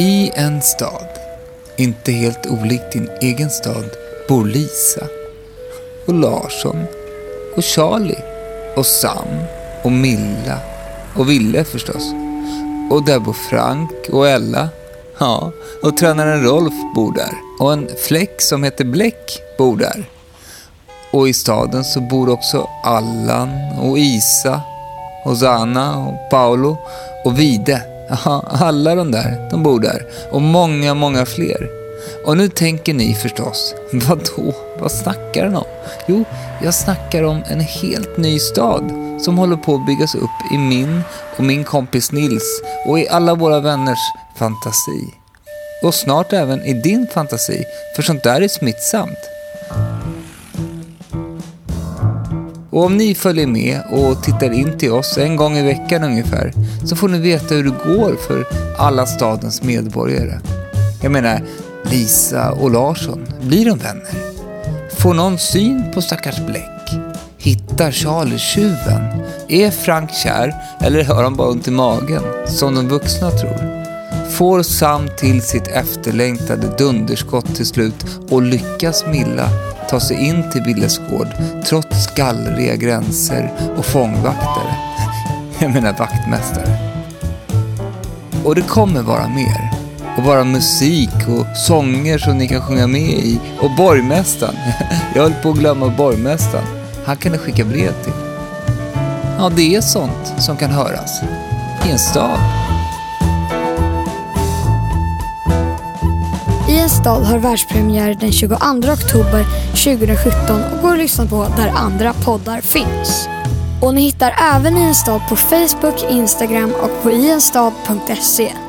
I en stad, inte helt olikt din egen stad, bor Lisa och Larsson och Charlie och Sam och Milla och Ville förstås. Och där bor Frank och Ella. Ja, och tränaren Rolf bor där. Och en fläck som heter Bläck bor där. Och i staden så bor också Allan och Isa och Zana och Paolo och Vide. Ja, alla de där, de bor där. Och många, många fler. Och nu tänker ni förstås, vadå? Vad snackar han om? Jo, jag snackar om en helt ny stad som håller på att byggas upp i min och min kompis Nils och i alla våra vänners fantasi. Och snart även i din fantasi, för sånt där är smittsamt. Och om ni följer med och tittar in till oss en gång i veckan ungefär så får ni veta hur det går för alla stadens medborgare. Jag menar, Lisa och Larsson, blir de vänner? Får någon syn på stackars Bläck? Hittar Charlie tjuven? Är Frank kär eller har han bara ont i magen, som de vuxna tror? Får Sam till sitt efterlängtade dunderskott till slut och lyckas Milla ta sig in till Billes gård trots gallriga gränser och fångvaktare? Jag menar vaktmästare. Och det kommer vara mer. Och vara musik och sånger som ni kan sjunga med i. Och borgmästaren. Jag höll på att glömma borgmästaren. Han kan ni skicka brev till. Ja, det är sånt som kan höras i en stad. Stad har världspremiär den 22 oktober 2017 och går att lyssna på där andra poddar finns. Och ni hittar även I en stad på Facebook, Instagram och på ienstad.se.